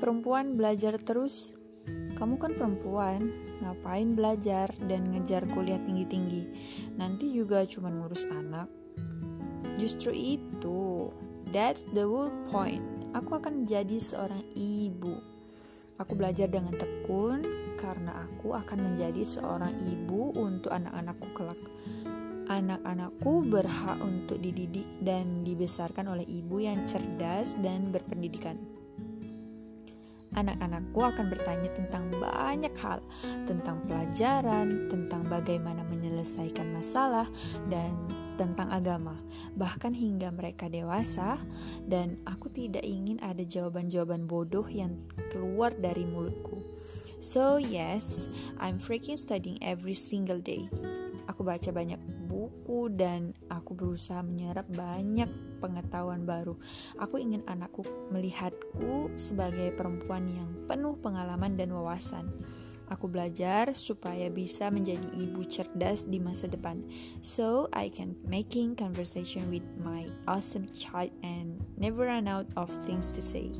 perempuan belajar terus? Kamu kan perempuan, ngapain belajar dan ngejar kuliah tinggi-tinggi? Nanti juga cuma ngurus anak. Justru itu, that's the whole point. Aku akan jadi seorang ibu. Aku belajar dengan tekun karena aku akan menjadi seorang ibu untuk anak-anakku kelak. Anak-anakku berhak untuk dididik dan dibesarkan oleh ibu yang cerdas dan berpendidikan. Anak-anakku akan bertanya tentang banyak hal, tentang pelajaran, tentang bagaimana menyelesaikan masalah, dan tentang agama, bahkan hingga mereka dewasa. Dan aku tidak ingin ada jawaban-jawaban bodoh yang keluar dari mulutku. So, yes, I'm freaking studying every single day. Aku baca banyak buku dan aku berusaha menyerap banyak pengetahuan baru. Aku ingin anakku melihatku sebagai perempuan yang penuh pengalaman dan wawasan. Aku belajar supaya bisa menjadi ibu cerdas di masa depan. So I can making conversation with my awesome child and never run out of things to say.